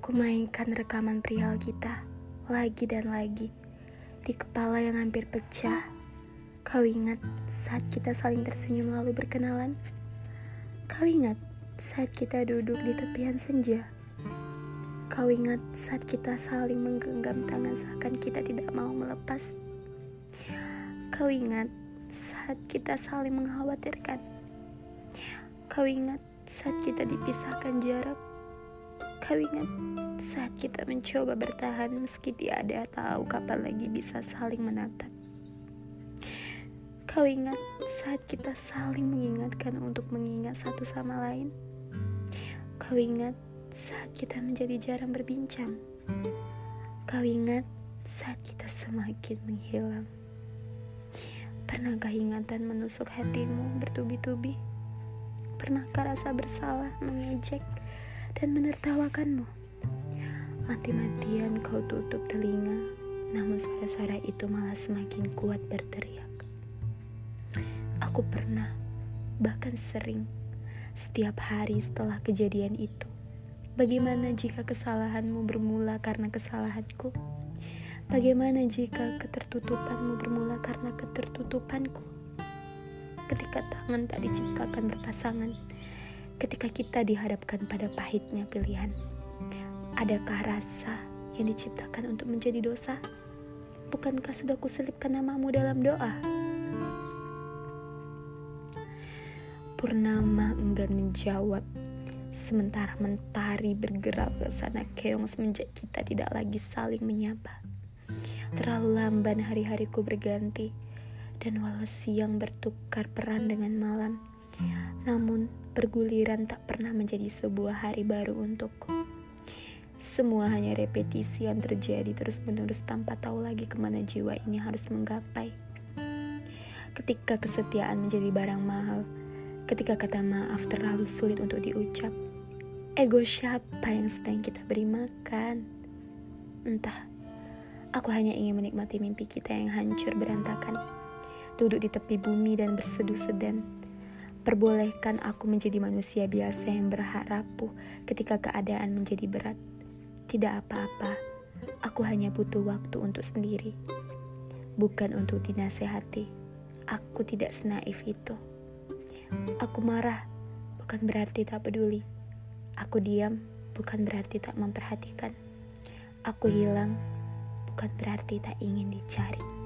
Kumainkan rekaman perihal kita lagi dan lagi di kepala yang hampir pecah. Kau ingat saat kita saling tersenyum lalu berkenalan? Kau ingat saat kita duduk di tepian senja? Kau ingat saat kita saling menggenggam tangan seakan kita tidak mau melepas? Kau ingat saat kita saling mengkhawatirkan? Kau ingat saat kita dipisahkan jarak? Kau ingat saat kita mencoba bertahan meski tiada tahu kapan lagi bisa saling menatap. Kau ingat saat kita saling mengingatkan untuk mengingat satu sama lain. Kau ingat saat kita menjadi jarang berbincang. Kau ingat saat kita semakin menghilang. Pernahkah ingatan menusuk hatimu bertubi-tubi? Pernahkah rasa bersalah mengejek? Dan menertawakanmu. Mati-matian kau tutup telinga, namun suara-suara itu malah semakin kuat berteriak. Aku pernah, bahkan sering, setiap hari setelah kejadian itu. Bagaimana jika kesalahanmu bermula karena kesalahanku? Bagaimana jika ketertutupanmu bermula karena ketertutupanku? Ketika tangan tak diciptakan berpasangan, ketika kita dihadapkan pada pahitnya pilihan? Adakah rasa yang diciptakan untuk menjadi dosa? Bukankah sudah kuselipkan namamu dalam doa? Purnama enggan menjawab, sementara mentari bergerak ke sana keong semenjak kita tidak lagi saling menyapa. Terlalu lamban hari-hariku berganti, dan walau siang bertukar peran dengan malam, namun, perguliran tak pernah menjadi sebuah hari baru untukku. Semua hanya repetisi yang terjadi terus-menerus tanpa tahu lagi ke mana jiwa ini harus menggapai. Ketika kesetiaan menjadi barang mahal, ketika kata maaf terlalu sulit untuk diucap, ego siapa yang sedang kita beri makan? Entah, aku hanya ingin menikmati mimpi kita yang hancur berantakan, duduk di tepi bumi dan berseduh sedan Perbolehkan aku menjadi manusia biasa yang berharap rapuh ketika keadaan menjadi berat. Tidak apa-apa, aku hanya butuh waktu untuk sendiri. Bukan untuk dinasehati. Aku tidak senaif itu. Aku marah, bukan berarti tak peduli. Aku diam, bukan berarti tak memperhatikan. Aku hilang, bukan berarti tak ingin dicari.